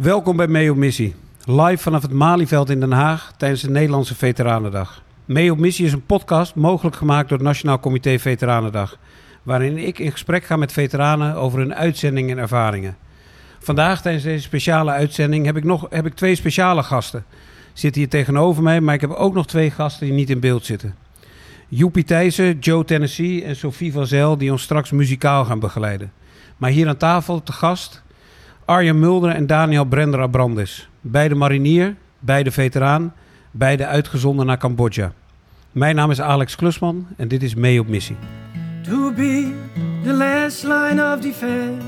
Welkom bij Mee op Missie. Live vanaf het Malieveld in Den Haag tijdens de Nederlandse Veteranendag. Mee op Missie is een podcast mogelijk gemaakt door het Nationaal Comité Veteranendag. Waarin ik in gesprek ga met veteranen over hun uitzending en ervaringen. Vandaag tijdens deze speciale uitzending heb ik, nog, heb ik twee speciale gasten. Zitten hier tegenover mij, maar ik heb ook nog twee gasten die niet in beeld zitten. Joepie Thijssen, Joe Tennessee en Sophie van Zel die ons straks muzikaal gaan begeleiden. Maar hier aan tafel te gast Arjen Mulder en Daniel Brender Abrandis. Beide marinier, beide veteraan, beide uitgezonden naar Cambodja. Mijn naam is Alex Klusman en dit is Mee op Missie. To be the last line of defense.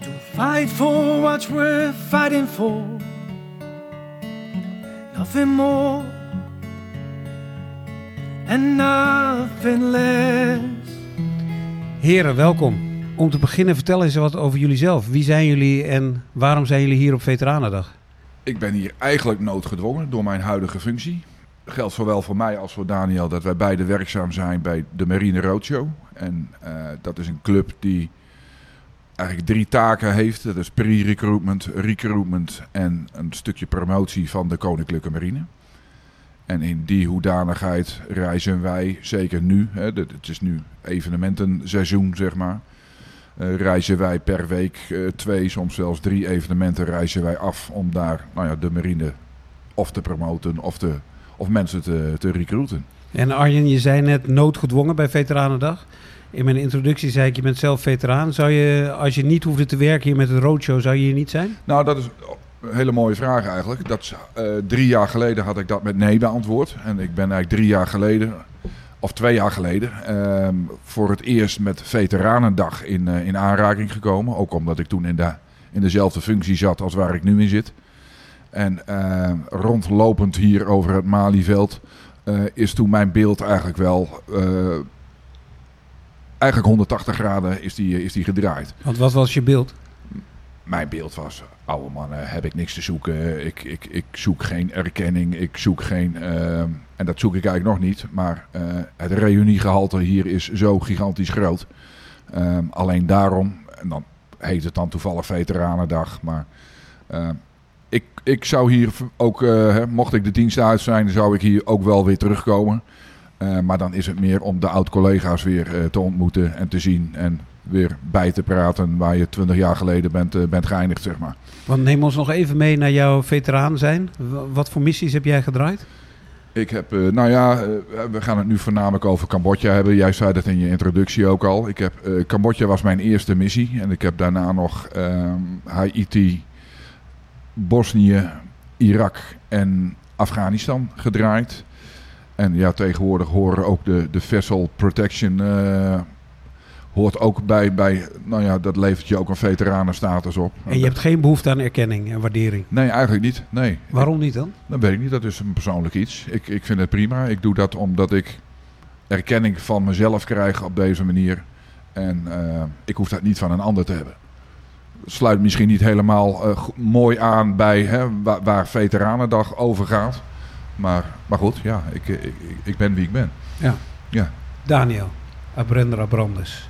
To fight for what's worth fighting for. Nothing more and nothing less. Heren, welkom. Om te beginnen, vertel eens wat over jullie zelf. Wie zijn jullie en waarom zijn jullie hier op Veteranendag? Ik ben hier eigenlijk noodgedwongen door mijn huidige functie. Geldt zowel voor mij als voor Daniel dat wij beide werkzaam zijn bij de Marine Roadshow. En eh, dat is een club die eigenlijk drie taken heeft. Dat is pre-recruitment, recruitment en een stukje promotie van de Koninklijke Marine. En in die hoedanigheid reizen wij, zeker nu, hè, het is nu evenementenseizoen zeg maar, uh, reizen wij per week uh, twee, soms zelfs drie evenementen reizen wij af om daar nou ja, de marine of te promoten of, te, of mensen te, te recruiten. En Arjen, je zei net noodgedwongen bij Veteranendag. In mijn introductie zei ik, je bent zelf veteraan. Zou je, als je niet hoefde te werken hier met het roadshow, zou je hier niet zijn? Nou, dat is een hele mooie vraag eigenlijk. Dat, uh, drie jaar geleden had ik dat met nee beantwoord. En ik ben eigenlijk drie jaar geleden of twee jaar geleden, uh, voor het eerst met Veteranendag in, uh, in aanraking gekomen. Ook omdat ik toen in, de, in dezelfde functie zat als waar ik nu in zit. En uh, rondlopend hier over het Malieveld uh, is toen mijn beeld eigenlijk wel... eigenlijk 180 graden is die, is die gedraaid. Want wat was je beeld? Mijn beeld was, oude mannen, heb ik niks te zoeken. Ik, ik, ik zoek geen erkenning, ik zoek geen... En dat zoek ik eigenlijk nog niet. Maar uh, het reuniegehalte hier is zo gigantisch groot. Um, alleen daarom, en dan heet het dan toevallig Veteranendag. Maar uh, ik, ik zou hier ook, uh, mocht ik de dienst uit zijn, zou ik hier ook wel weer terugkomen. maar dan is het meer om de oud-collega's weer te ontmoeten en te zien. En weer bij te praten waar je twintig jaar geleden bent, bent geëindigd, zeg maar. Want neem ons nog even mee naar jouw veteraan zijn. Wat voor missies heb jij gedraaid? Ik heb, uh, nou ja, uh, we gaan het nu voornamelijk over Cambodja hebben. Jij zei dat in je introductie ook al. Ik heb, uh, Cambodja was mijn eerste missie. En ik heb daarna nog Haiti, Bosnië, Irak en Afghanistan gedraaid. En ja, tegenwoordig horen ook de, de Vessel Protection hoort ook bij, bij, nou ja, dat levert je ook een veteranenstatus op. En je hebt geen behoefte aan erkenning en waardering? Nee, eigenlijk niet. Nee. Waarom niet dan? Dat weet ik niet. Dat is een persoonlijk iets. Ik, ik vind het prima. Ik doe dat omdat ik erkenning van mezelf krijg op deze manier. En uh, ik hoef dat niet van een ander te hebben. Sluit misschien niet helemaal uh, mooi aan bij hè, waar, waar, Veteranendag over gaat. Maar, maar goed, ja, ik, ik, ik ben wie ik ben. Ja. ja. Daniel, Abrendra Brandes.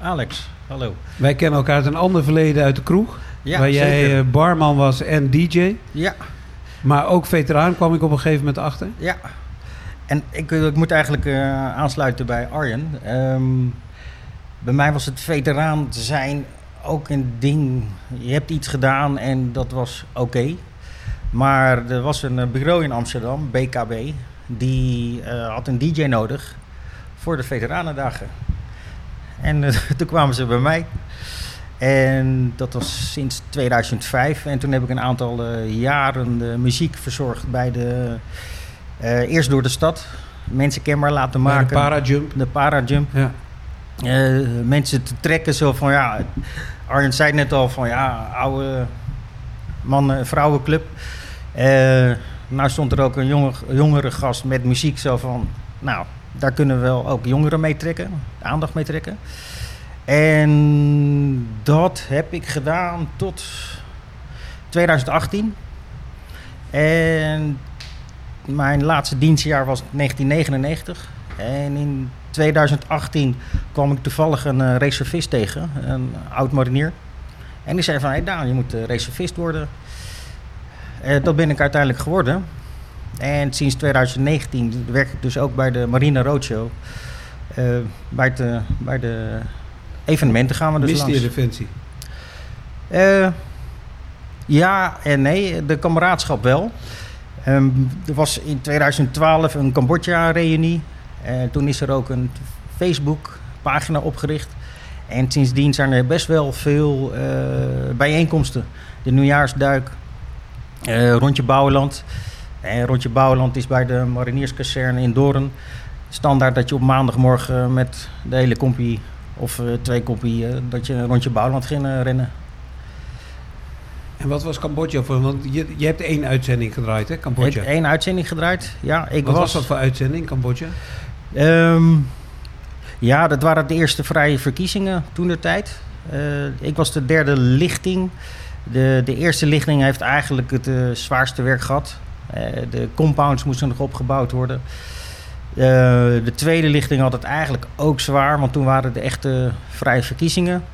Alex, hallo. Wij kennen elkaar uit een ander verleden uit de kroeg. Ja, waar jij zeker. barman was en DJ. Ja. Maar ook veteraan kwam ik op een gegeven moment achter. Ja. En ik, ik moet eigenlijk uh, aansluiten bij Arjen. Um, bij mij was het veteraan zijn ook een ding. Je hebt iets gedaan en dat was oké. Okay. Maar er was een bureau in Amsterdam, BKB, die uh, had een DJ nodig voor de veteranendagen. En uh, toen kwamen ze bij mij. En dat was sinds 2005. En toen heb ik een aantal uh, jaren de muziek verzorgd bij de... Uh, eerst door de stad. Mensen kenbaar laten maken. Bij de Parajump. De Parajump. Ja. mensen te trekken zo van ja... Arjen zei net al van ja, oude man-vrouwenclub. nou stond er ook een jonge, jongere gast met muziek zo van... Nou, daar kunnen we wel ook jongeren mee trekken, aandacht mee trekken. En dat heb ik gedaan tot 2018. En mijn laatste dienstjaar was 1999. En in 2018 kwam ik toevallig een uh, reservist tegen, een oud marinier. En die zei van, hey Daan, je moet eh, reservist worden. Eh, dat ben ik uiteindelijk geworden. En sinds 2019 werk ik dus ook bij de Marine Roadshow. Eh, bij, de, bij de evenementen gaan we dus Miste je langs. Defensie? Eh, ja en nee, de kameraadschap wel. Ehm, er was in 2012 een Cambodja-reunie. En toen is er ook een Facebook-pagina opgericht. En sindsdien zijn er best wel veel eh, bijeenkomsten. De nieuwjaarsduik, eh, Rondje Bouwland. En Rondje Bouwland is bij de Marinierskazerne in Doorn. Standaard dat je op maandagmorgen met de hele kompie of eh, twee kompie... eh, dat je Rondje Bouwland ging eh, rennen. En wat was Cambodja voor? Want je, je hebt één uitzending gedraaid, hè, Ik Cambodja. heb één uitzending gedraaid. Ja, ik Wat was was, dat voor uitzending, Cambodja? Ehm, ja, dat waren de eerste vrije verkiezingen toen de tijd. Ik was de derde lichting. De, de eerste lichting heeft eigenlijk het zwaarste werk gehad. Eh, de compounds moesten nog opgebouwd worden. Eh, de tweede lichting had het eigenlijk ook zwaar, want toen waren de echte vrije verkiezingen.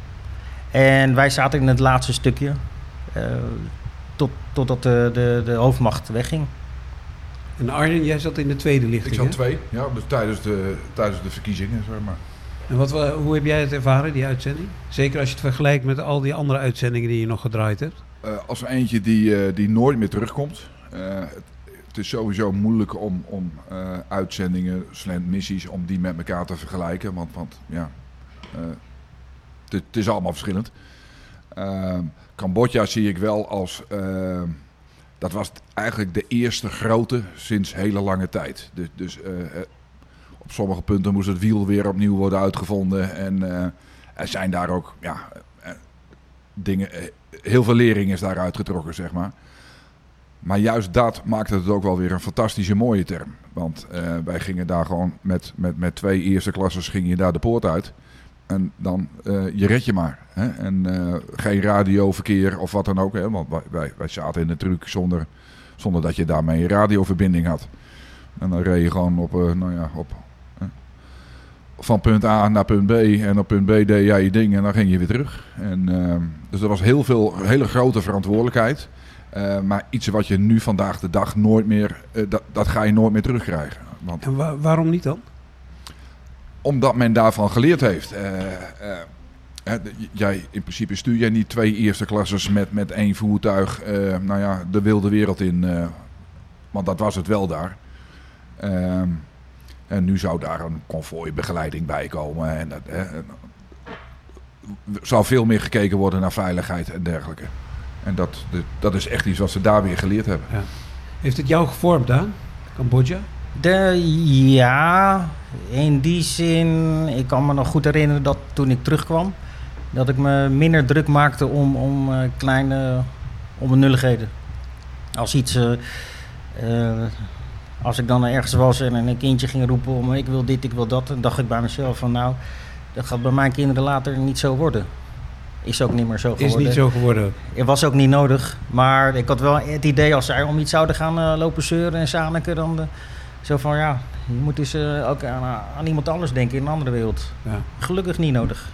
En wij zaten in het laatste stukje. eh, tot, totdat de, de, de hoofdmacht wegging. En Arjen, jij zat in de tweede Ik lichting, zat hè? twee, ja, dus tijdens, de, tijdens de verkiezingen, zeg maar. En wat, wa- hoe heb jij het ervaren, die uitzending? Zeker als je het vergelijkt met al die andere uitzendingen die je nog gedraaid hebt. Eh, als eentje die, eh, die nooit meer terugkomt. Eh, het, het is sowieso moeilijk om, om eh, uitzendingen, slant missies, om die met elkaar te vergelijken. Want, want ja, eh, het, is allemaal verschillend. Eh, Cambodja zie ik wel als... eh, dat was eigenlijk de eerste grote sinds hele lange tijd. Dus, dus op sommige punten moest het wiel weer opnieuw worden uitgevonden. En er zijn daar ook ja, dingen... heel veel lering is daaruit getrokken, zeg maar. Maar juist dat maakte het ook wel weer een fantastische mooie term. Want eh, wij gingen daar gewoon met, met, met twee eerste klassers ging je daar de poort uit. En dan, eh, je red je maar. Hè? En eh, geen radioverkeer of wat dan ook. Hè? Want wij, wij, zaten in de truc zonder, zonder dat je daarmee een radioverbinding had. En dan reed je gewoon op, nou ja, op, van punt A naar punt B. En op punt B deed jij je ding en dan ging je weer terug. En, dus er was heel veel, hele grote verantwoordelijkheid. Eh, maar iets wat je nu vandaag de dag nooit meer, eh, dat, dat ga je nooit meer terugkrijgen. Want En wa- waarom niet dan? omdat men daarvan geleerd heeft. Eh, jij, in principe stuur jij niet twee eerste klassers met, met één voertuig nou ja, de wilde wereld in. want dat was het wel daar. Ehm, en nu zou daar een konvooibegeleiding bij komen. En dat, er zou veel meer gekeken worden naar veiligheid en dergelijke. En dat, de- dat is echt iets wat ze daar weer geleerd hebben. Heeft het jou gevormd, Daan? Cambodja? De, ja, in die zin, ik kan me nog goed herinneren dat toen ik terugkwam, dat ik me minder druk maakte om, om eh, kleine onbenulligheden. Als iets, eh, eh, als ik dan ergens was en een kindje ging roepen om ik wil dit, ik wil dat, dan dacht ik bij mezelf van nou, dat gaat bij mijn kinderen later niet zo worden. Is ook niet meer zo geworden. Is niet zo geworden. Het was ook niet nodig. Maar ik had wel het idee als zij om iets zouden gaan eh, lopen zeuren en zaniken, dan eh, zo van ja, je moet dus eh, ook aan, aan iemand anders denken in een andere wereld. Ja. Gelukkig niet nodig.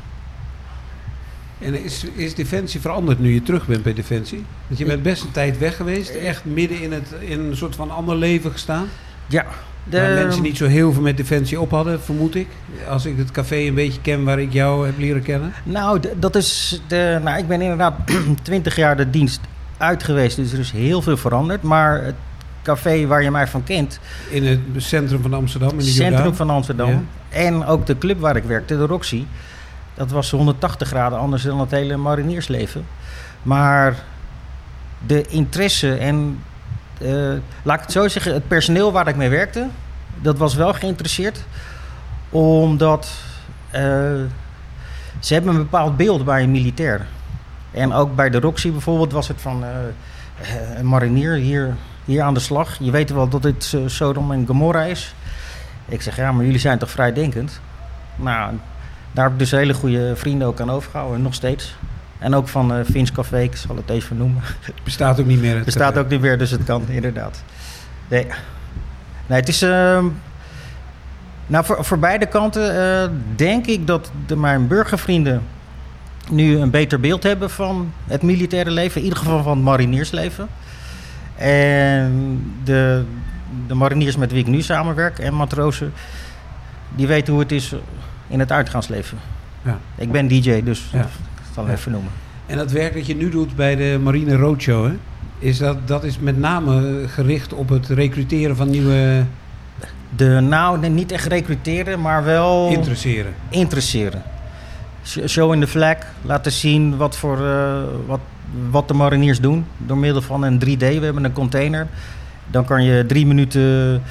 En is, is Defensie veranderd nu je terug bent bij Defensie? Want je bent best een tijd weg geweest. Echt midden in, het, in een soort van ander leven gestaan. Ja, Waar mensen niet zo heel veel met Defensie op hadden, vermoed ik. Als ik het café een beetje ken waar ik jou heb leren kennen. Nou, dat is de, nou, ik ben inderdaad 20 jaar de dienst uit geweest, dus er is heel veel veranderd. Maar het café waar je mij van kent, In het centrum van Amsterdam, in de centrum Jordaan. van Amsterdam, en ook de club waar ik werkte, de Roxy, dat was 180 graden anders dan het hele mariniersleven. Maar de interesse en, laat ik het zo zeggen, het personeel waar ik mee werkte, dat was wel geïnteresseerd. Omdat eh, ze hebben een bepaald beeld bij een militair. En ook bij de Roxy bijvoorbeeld was het van eh, eh, een marinier hier, hier aan de slag. Je weet wel dat dit eh, Sodom en Gomorra is. Ik zeg, ja, maar jullie zijn toch vrijdenkend? Nou, daar heb ik dus hele goede vrienden ook aan overgehouden, nog steeds. En ook van Vins Café, ik zal het even noemen. Het bestaat ook niet meer. het Bestaat café. ook niet meer, dus het kan inderdaad. Nee, nee het is... ehm, nou, voor, voor beide kanten eh, denk ik dat de, mijn burgervrienden nu een beter beeld hebben van het militaire leven. In ieder geval van het mariniersleven. En de, de mariniers met wie ik nu samenwerk en matrozen, die weten hoe het is in het uitgaansleven. Ja. Ik ben DJ, dus Ja. Zal ik even noemen. En dat werk dat je nu doet bij de Marine Roadshow, hè? Is dat, dat is met name gericht op het recruteren van nieuwe De, nou, niet echt recruteren, maar wel interesseren. interesseren. Sh- Show in the flag, laten zien wat, voor, eh, wat, wat de mariniers doen. Door middel van een 3D, we hebben een container. Dan kan je drie minuten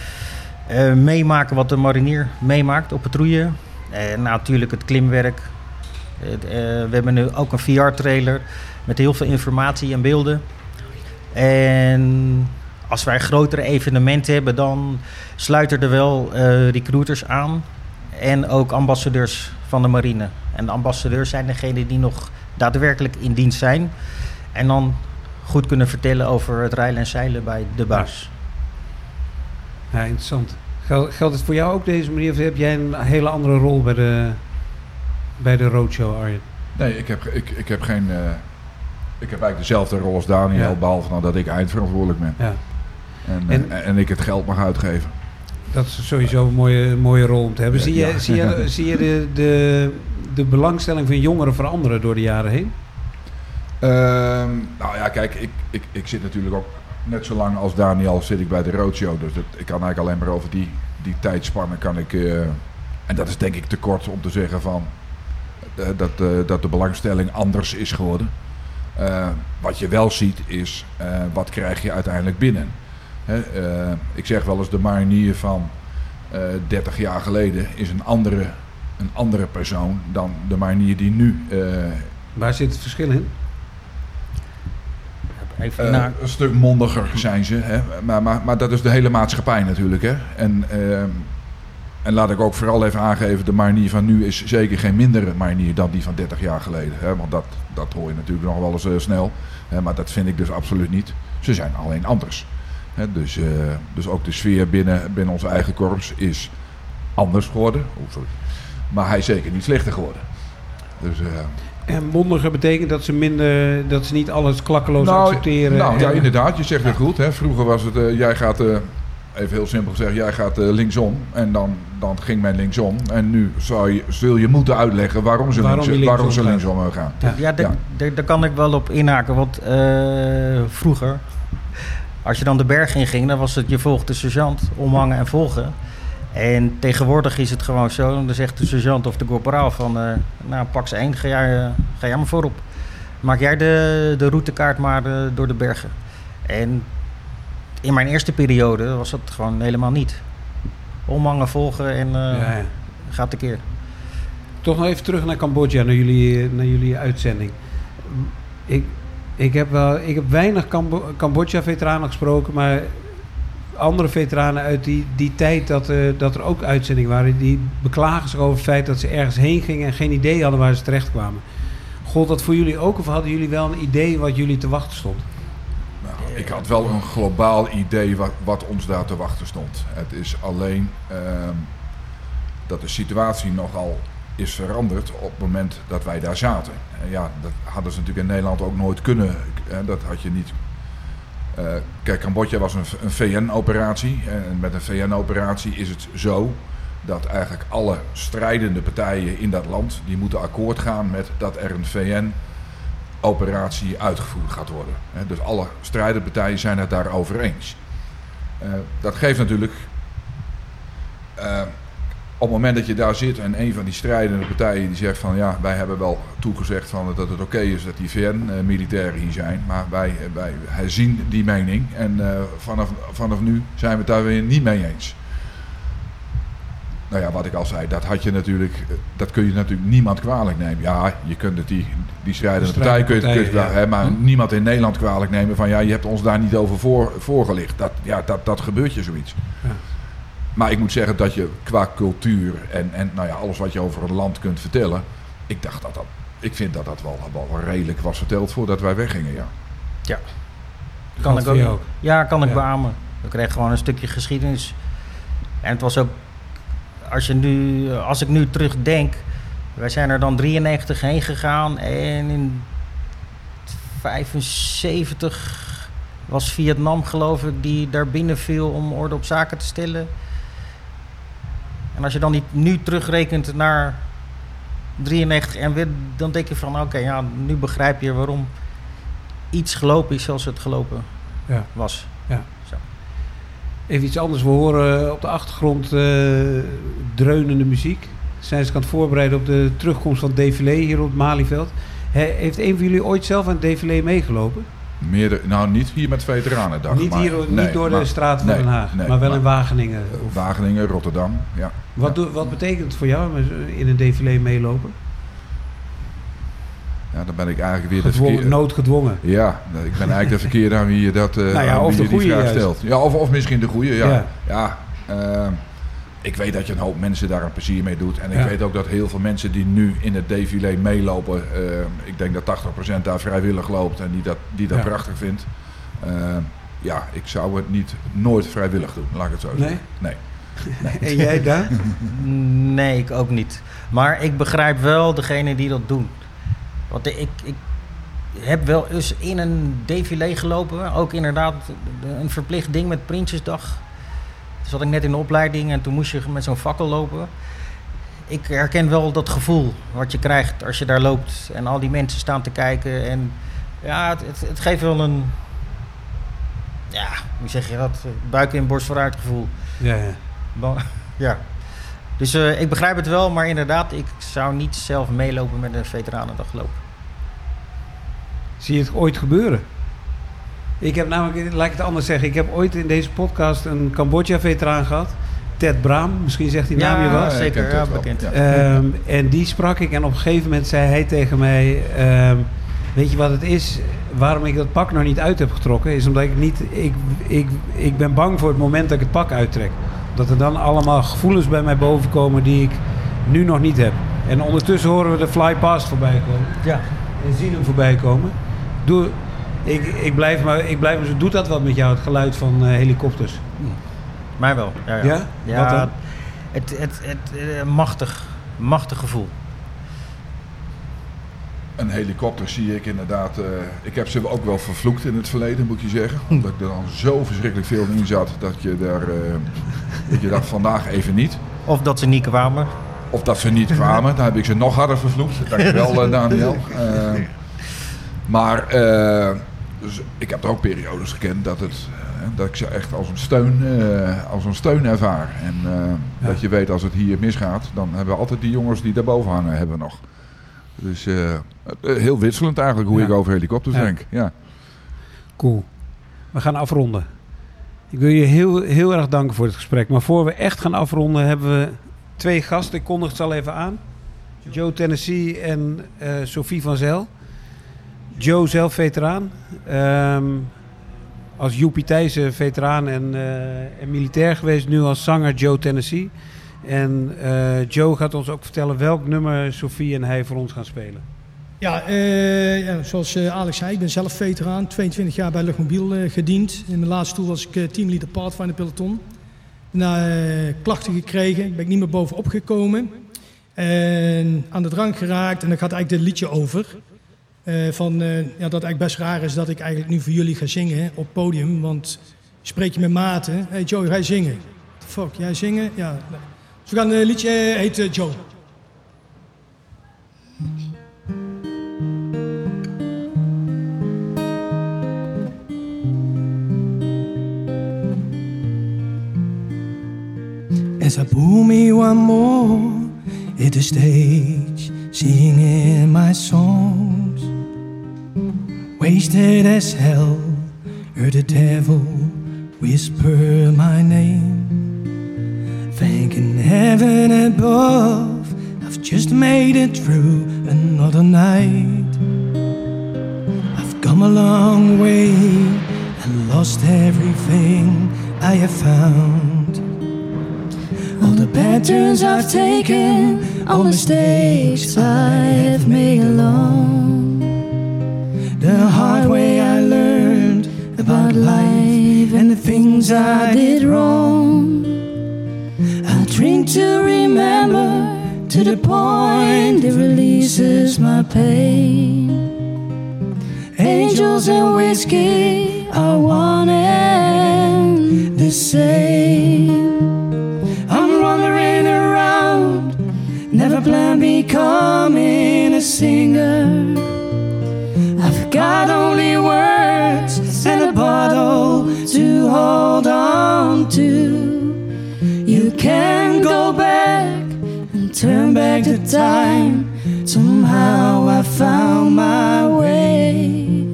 eh, meemaken wat de marinier meemaakt op patrouille. En natuurlijk het klimwerk. Eh, we hebben nu ook een VR-trailer met heel veel informatie en beelden. En als wij grotere evenementen hebben, dan sluiten er wel eh, recruiters aan. En ook ambassadeurs van de marine. En de ambassadeurs zijn degenen die nog daadwerkelijk in dienst zijn. En dan goed kunnen vertellen over het rijlen en zeilen bij de baas. Ja, interessant. Gel- Geldt het voor jou ook deze manier? Of heb jij een hele andere rol bij de, bij de Roadshow, Arjen? Nee, ik heb, ik, ik heb geen... eh, ik heb eigenlijk dezelfde rol als Daniel, Ja. behalve dan dat ik eindverantwoordelijk ben. Ja, En, En- en, en ik het geld mag uitgeven. dat is sowieso een mooie, mooie rol om te hebben. Zie je, ja. zie je, zie je de, de, de belangstelling van jongeren veranderen door de jaren heen? Ehm, nou ja, kijk, ik, ik, ik zit natuurlijk ook net zo lang als Daniel zit ik bij de Roadshow. Dus ik kan eigenlijk alleen maar over die, die tijdspannen kan ik... eh, en dat is denk ik te kort om te zeggen van... eh, dat, eh, dat de belangstelling anders is geworden. Eh, wat je wel ziet is, eh, wat krijg je uiteindelijk binnen? Hè, eh, ik zeg wel eens, de marinier van eh 30 jaar geleden is een andere, een andere persoon dan de marinier die nu eh, Waar zit het verschil in? Even naar, een stuk mondiger zijn ze. Hè? Maar, maar, maar dat is de hele maatschappij natuurlijk. Hè? En, en laat ik ook vooral even aangeven, de marinier van nu is zeker geen mindere marinier dan die van 30 jaar geleden. Hè? Want dat, dat hoor je natuurlijk nog wel eens eh, snel. Hè? Maar dat vind ik dus absoluut niet. Ze zijn alleen anders. Hè? Dus, eh, dus ook de sfeer binnen, binnen ons eigen korps is anders geworden. Oh, sorry. Maar hij is zeker niet slechter geworden. Dus, eh, En mondiger betekent dat ze minder, dat ze niet alles klakkeloos accepteren. Nou ja, inderdaad, je zegt het goed. Hè. Vroeger was het, jij gaat, even heel simpel gezegd, jij gaat eh, linksom. En dan, dan ging men linksom. En nu zou je, zul je moeten uitleggen waarom ze, Waarom linksom ze gaat. linksom gaan. Ja. ja, daar- kan ik wel op inhaken. Want eh, vroeger, als je dan de berg in ging, dan was het je volgt de sergeant, omhangen en volgen. En tegenwoordig is het gewoon zo, dan zegt de sergeant of de corporaal van, eh, nou pak ze één, ga jij, eh, ga jij maar voorop. Maak jij de, de routekaart maar eh, door de bergen. En in mijn eerste periode was dat gewoon helemaal niet. Omhangen, volgen en eh Ja, ja. gaat tekeer. Toch nog even terug naar Cambodja, naar jullie, naar jullie uitzending. Ik, ik, heb, wel, ik heb weinig Cambo- Cambodja-veteranen gesproken, maar andere veteranen uit die, die tijd dat, eh, dat er ook uitzendingen waren, die beklagen zich over het feit dat ze ergens heen gingen en geen idee hadden waar ze terecht kwamen. Gold dat voor jullie ook of hadden jullie wel een idee wat jullie te wachten stond? Ik had wel een globaal idee wat, wat ons daar te wachten stond. Het is alleen ehm, dat de situatie nogal is veranderd op het moment dat wij daar zaten. En ja, dat hadden ze natuurlijk in Nederland ook nooit kunnen. Hè, dat had je niet. Eh, kijk, Cambodja was een, een VN-operatie. En met een VN-operatie is het zo dat eigenlijk alle strijdende partijen in dat land... die moeten akkoord gaan met dat er een VN-operatie uitgevoerd gaat worden. Dus alle strijdende partijen zijn het daarover eens. Eh, dat geeft natuurlijk... eh, op het moment dat je daar zit en een van die strijdende partijen die zegt van ja, wij hebben wel toegezegd van dat het oké is dat die VN-militairen hier zijn, maar wij, wij herzien die mening en eh, vanaf, vanaf nu zijn we het daar weer niet mee eens. Nou ja, wat ik al zei, dat had je natuurlijk, eh, dat kun je natuurlijk niemand kwalijk nemen. Ja, je kunt het die, die strijdende De partij, kun je, kun het hè, maar ja. niemand in Nederland kwalijk nemen van ja, je hebt ons daar niet over voor, voorgelicht. Dat, ja, dat, dat gebeurt je zoiets. Ja. Maar ik moet zeggen dat je qua cultuur en, en nou ja, alles wat je over een land kunt vertellen. Ik dacht dat dat. Ik vind dat dat wel, wel redelijk was verteld voordat wij weggingen, ja. Kan Geldt ik ook. Ja, kan ik Ja. beamen. We kregen gewoon een stukje geschiedenis. En het was ook, als, je nu, als ik nu terugdenk, Wij zijn er dan 93 heen gegaan en in 75 was Vietnam geloof ik die daar binnen viel om orde op zaken te stellen. En als je dan die nu terugrekent naar 93 en weer, dan denk je van oké, ja, nu begrijp je waarom iets gelopen is zoals het gelopen Ja. was. Even iets anders. We horen op de achtergrond eh, dreunende muziek. Zijn ze aan het voorbereiden op de terugkomst van het défilé hier op het Malieveld. He- heeft een van jullie ooit zelf aan het défilé meegelopen? Meerdere, nou, niet hier met Veteranendag. niet maar- hier, nee, niet door maar- de straat van nee, Den Haag, nee, maar wel in Wageningen. Of- Wageningen, Rotterdam, ja. wat, wat betekent het voor jou met- in een défilé meelopen? Ja, dan ben ik eigenlijk weer de verkeerde... noodgedwongen. Ja, ik ben eigenlijk de verkeerde aan wie je dat eh Nou ja, of wie de je die vraag juist. stelt. Ja, of, of misschien de goede, ja. Ja. Ja, ehm, ik weet dat je een hoop mensen daar een plezier mee doet. En ik Ja. weet ook dat heel veel mensen die nu in het défilé meelopen... ehm, ik denk dat 80% daar vrijwillig loopt en die dat, die dat Ja. prachtig vindt. Ehm, ja, ik zou het niet nooit vrijwillig doen, laat ik het zo Nee? zeggen. Nee. En jij daar? Nee, ik ook niet. Maar ik begrijp wel degene die dat doen. Want ik, ik heb wel eens in een défilé gelopen. Ook inderdaad een verplicht ding met Prinsjesdag. Toen zat ik net in de opleiding en toen moest je met zo'n fakkel lopen. Ik herken wel dat gevoel wat je krijgt als je daar loopt. En al die mensen staan te kijken. En ja, het, het, het geeft wel een... Ja, hoe zeg je dat? Buik in borst vooruit gevoel. Ja, ja. Ja. Dus eh, ik begrijp het wel, maar inderdaad, ik zou niet zelf meelopen met een veteranendagloop. Zie je het ooit gebeuren? Ik heb namelijk, laat ik het anders zeggen, ik heb ooit in deze podcast een Cambodja-veteraan gehad. Ted Braam, misschien zegt die naam je ik zeker, ja, wel. bekend. Ja. Ehm, en die sprak ik en op een gegeven moment zei hij tegen mij... ehm, weet je wat het is? Waarom ik dat pak nog niet uit heb getrokken... is omdat ik niet... Ik, ik, ik ben bang voor het moment dat ik het pak uittrek. Dat er dan allemaal gevoelens bij mij bovenkomen die ik nu nog niet heb. En ondertussen horen we de fly past voorbij komen. Ja. En zien hem voorbij komen. Doe, ik, ik blijf maar... Ik blijf, maar- doet dat wat met jou, het geluid van eh, helikopters? Mij wel. Ja? Ja? Ja? Dan? Het, het, het, eh, machtig, machtig gevoel. Een helikopter zie ik inderdaad. eh, ik heb ze ook wel vervloekt in het verleden, moet je zeggen. Omdat ik er dan zo verschrikkelijk veel in zat dat je daar. eh, dat je dacht vandaag even niet. Of dat ze niet kwamen. Of dat ze niet kwamen, dan heb ik ze nog harder vervloekt. Dankjewel, eh, Daniel. Maar dus ik heb er ook periodes gekend dat, het, dat ik ze echt als een steun, als een steun ervaar. En dat je weet als het hier misgaat, dan hebben we altijd die jongens die daarboven hangen, hebben nog. Dus eh, eh, heel wisselend eigenlijk hoe ik over helikopters denk. Ja. Cool. We gaan afronden. Ik wil je heel, heel erg danken voor het gesprek. Maar voor we echt gaan afronden hebben we twee gasten. Ik kondig het al even aan. Joe Tennessee en eh, Sophie van Zel. Joe zelf veteraan. Ehm, als Joepie Thijssen veteraan en, en militair geweest. Nu als zanger Joe Tennessee. En eh, Joe gaat ons ook vertellen welk nummer Sophie en hij voor ons gaan spelen. Ja, eh, ja, zoals eh, Alex zei, ik ben zelf veteraan. 22 jaar bij Luchtmobiel gediend. In mijn laatste toer was ik teamleader Pathfinder peloton. Daarna klachten gekregen, ben ik niet meer bovenop gekomen. En aan de drank geraakt en dan gaat eigenlijk dit liedje over. Eh, van, eh, ja, dat eigenlijk best raar is dat ik eigenlijk nu voor jullie ga zingen op podium. Want spreek je met maten. Hey Joe, ga zingen? Fuck, jij zingen? Ja. We gaan een liedje, Joe. As I pull me one more at the stage, singing my songs. Wasted as hell, heard the devil whisper my name. Thanking heaven above, I've just made it through another night. I've come a long way and lost everything I have found. All the bad turns I've taken, all mistakes I have made alone. The hard way I learned about life and the things I did wrong. To remember to the point it releases my pain. Angels and whiskey are one and the same. I'm wandering around, never planned becoming a singer. I've got only words and a bottle to hold on to. Can go back and turn back the time. Somehow I found my way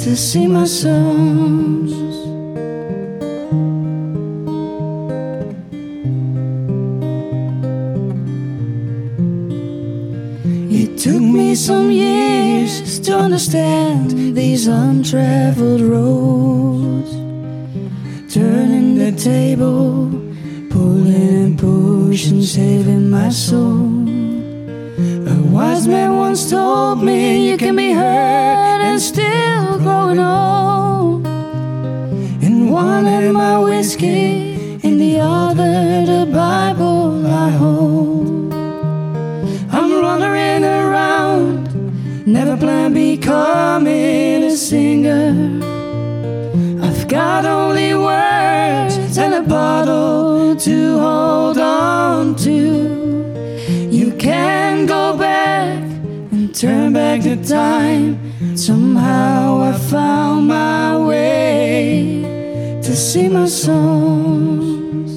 to sing my songs. It took me some years to understand these untraveled roads. Turning the table, pulling and pushing, saving my soul. A wise man once told me you can be hurt and still going on. In one hand my whiskey, in the other the Bible I hold. I'm wandering around, never planned becoming a singer. I've got only words and a bottle to hold on to. You can go back and turn back the time. Somehow I found my way to sing my songs.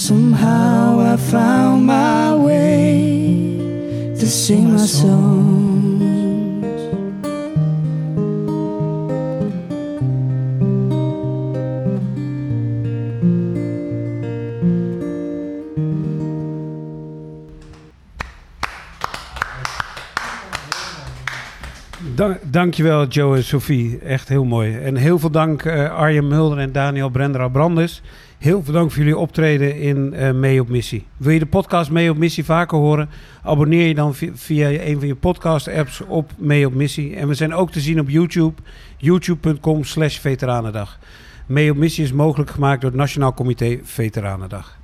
Somehow I found my way to sing my songs. Dankjewel Joe en Sophie, echt heel mooi. En heel veel dank eh, Arjen Mulder en Daniel Brendera Brandes. Heel veel dank voor jullie optreden in eh, Mee op Missie. Wil je de podcast Mee op Missie vaker horen? Abonneer je dan vi- via een van je podcast apps op Mee op Missie. En we zijn ook te zien op YouTube, youtube.com slash veteranendag. Mee op Missie is mogelijk gemaakt door het Nationaal Comité Veteranendag.